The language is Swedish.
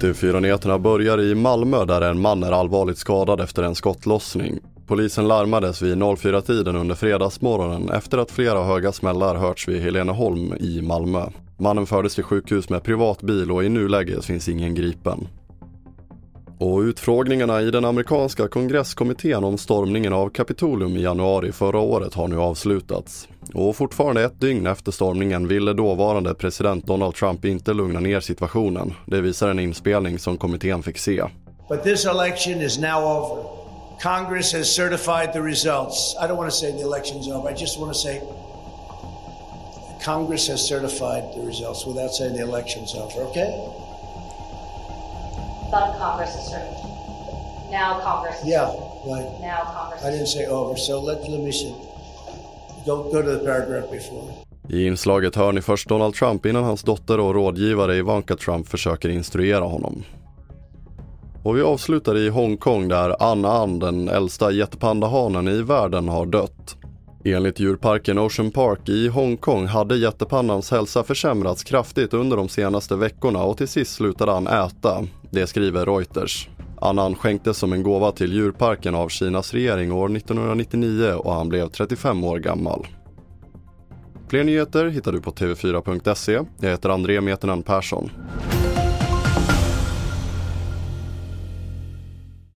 TV4-nyheterna börjar i Malmö där en man är allvarligt skadad efter en skottlossning. Polisen larmades vid 04-tiden under fredagsmorgonen efter att flera höga smällar hörts vid Heleneholm i Malmö. Mannen fördes till sjukhus med privat bil och i nuläget finns ingen gripen. Och utfrågningarna i den amerikanska kongresskommittén om stormningen av Kapitolium i januari förra året har nu avslutats. Och fortfarande ett dygn efter stormningen ville dåvarande president Donald Trump inte lugna ner situationen. Det visar en inspelning som kommittén fick se. But this election is now over. Congress has certified the results. I don't want to say the election's over. I just want to say Congress has certified the results without saying the election's over, okay? But Congress is certain. Now Congress is Yeah, right. Now Congress I didn't say over, so let, let me see. Don't go to the paragraph before. I inslaget hör ni först Donald Trump innan hans dotter och rådgivare Ivanka Trump försöker instruera honom. Och vi avslutar i Hongkong där Anna Ann, den äldsta jättepandahanen i världen, har dött. Enligt djurparken Ocean Park i Hongkong hade jättepannans hälsa försämrats kraftigt under de senaste veckorna och till sist slutade han äta. Det skriver Reuters. Annan skänktes som en gåva till djurparken av Kinas regering år 1999 och han blev 35 år gammal. Fler nyheter hittar du på tv4.se. Jag heter André Metenen Persson.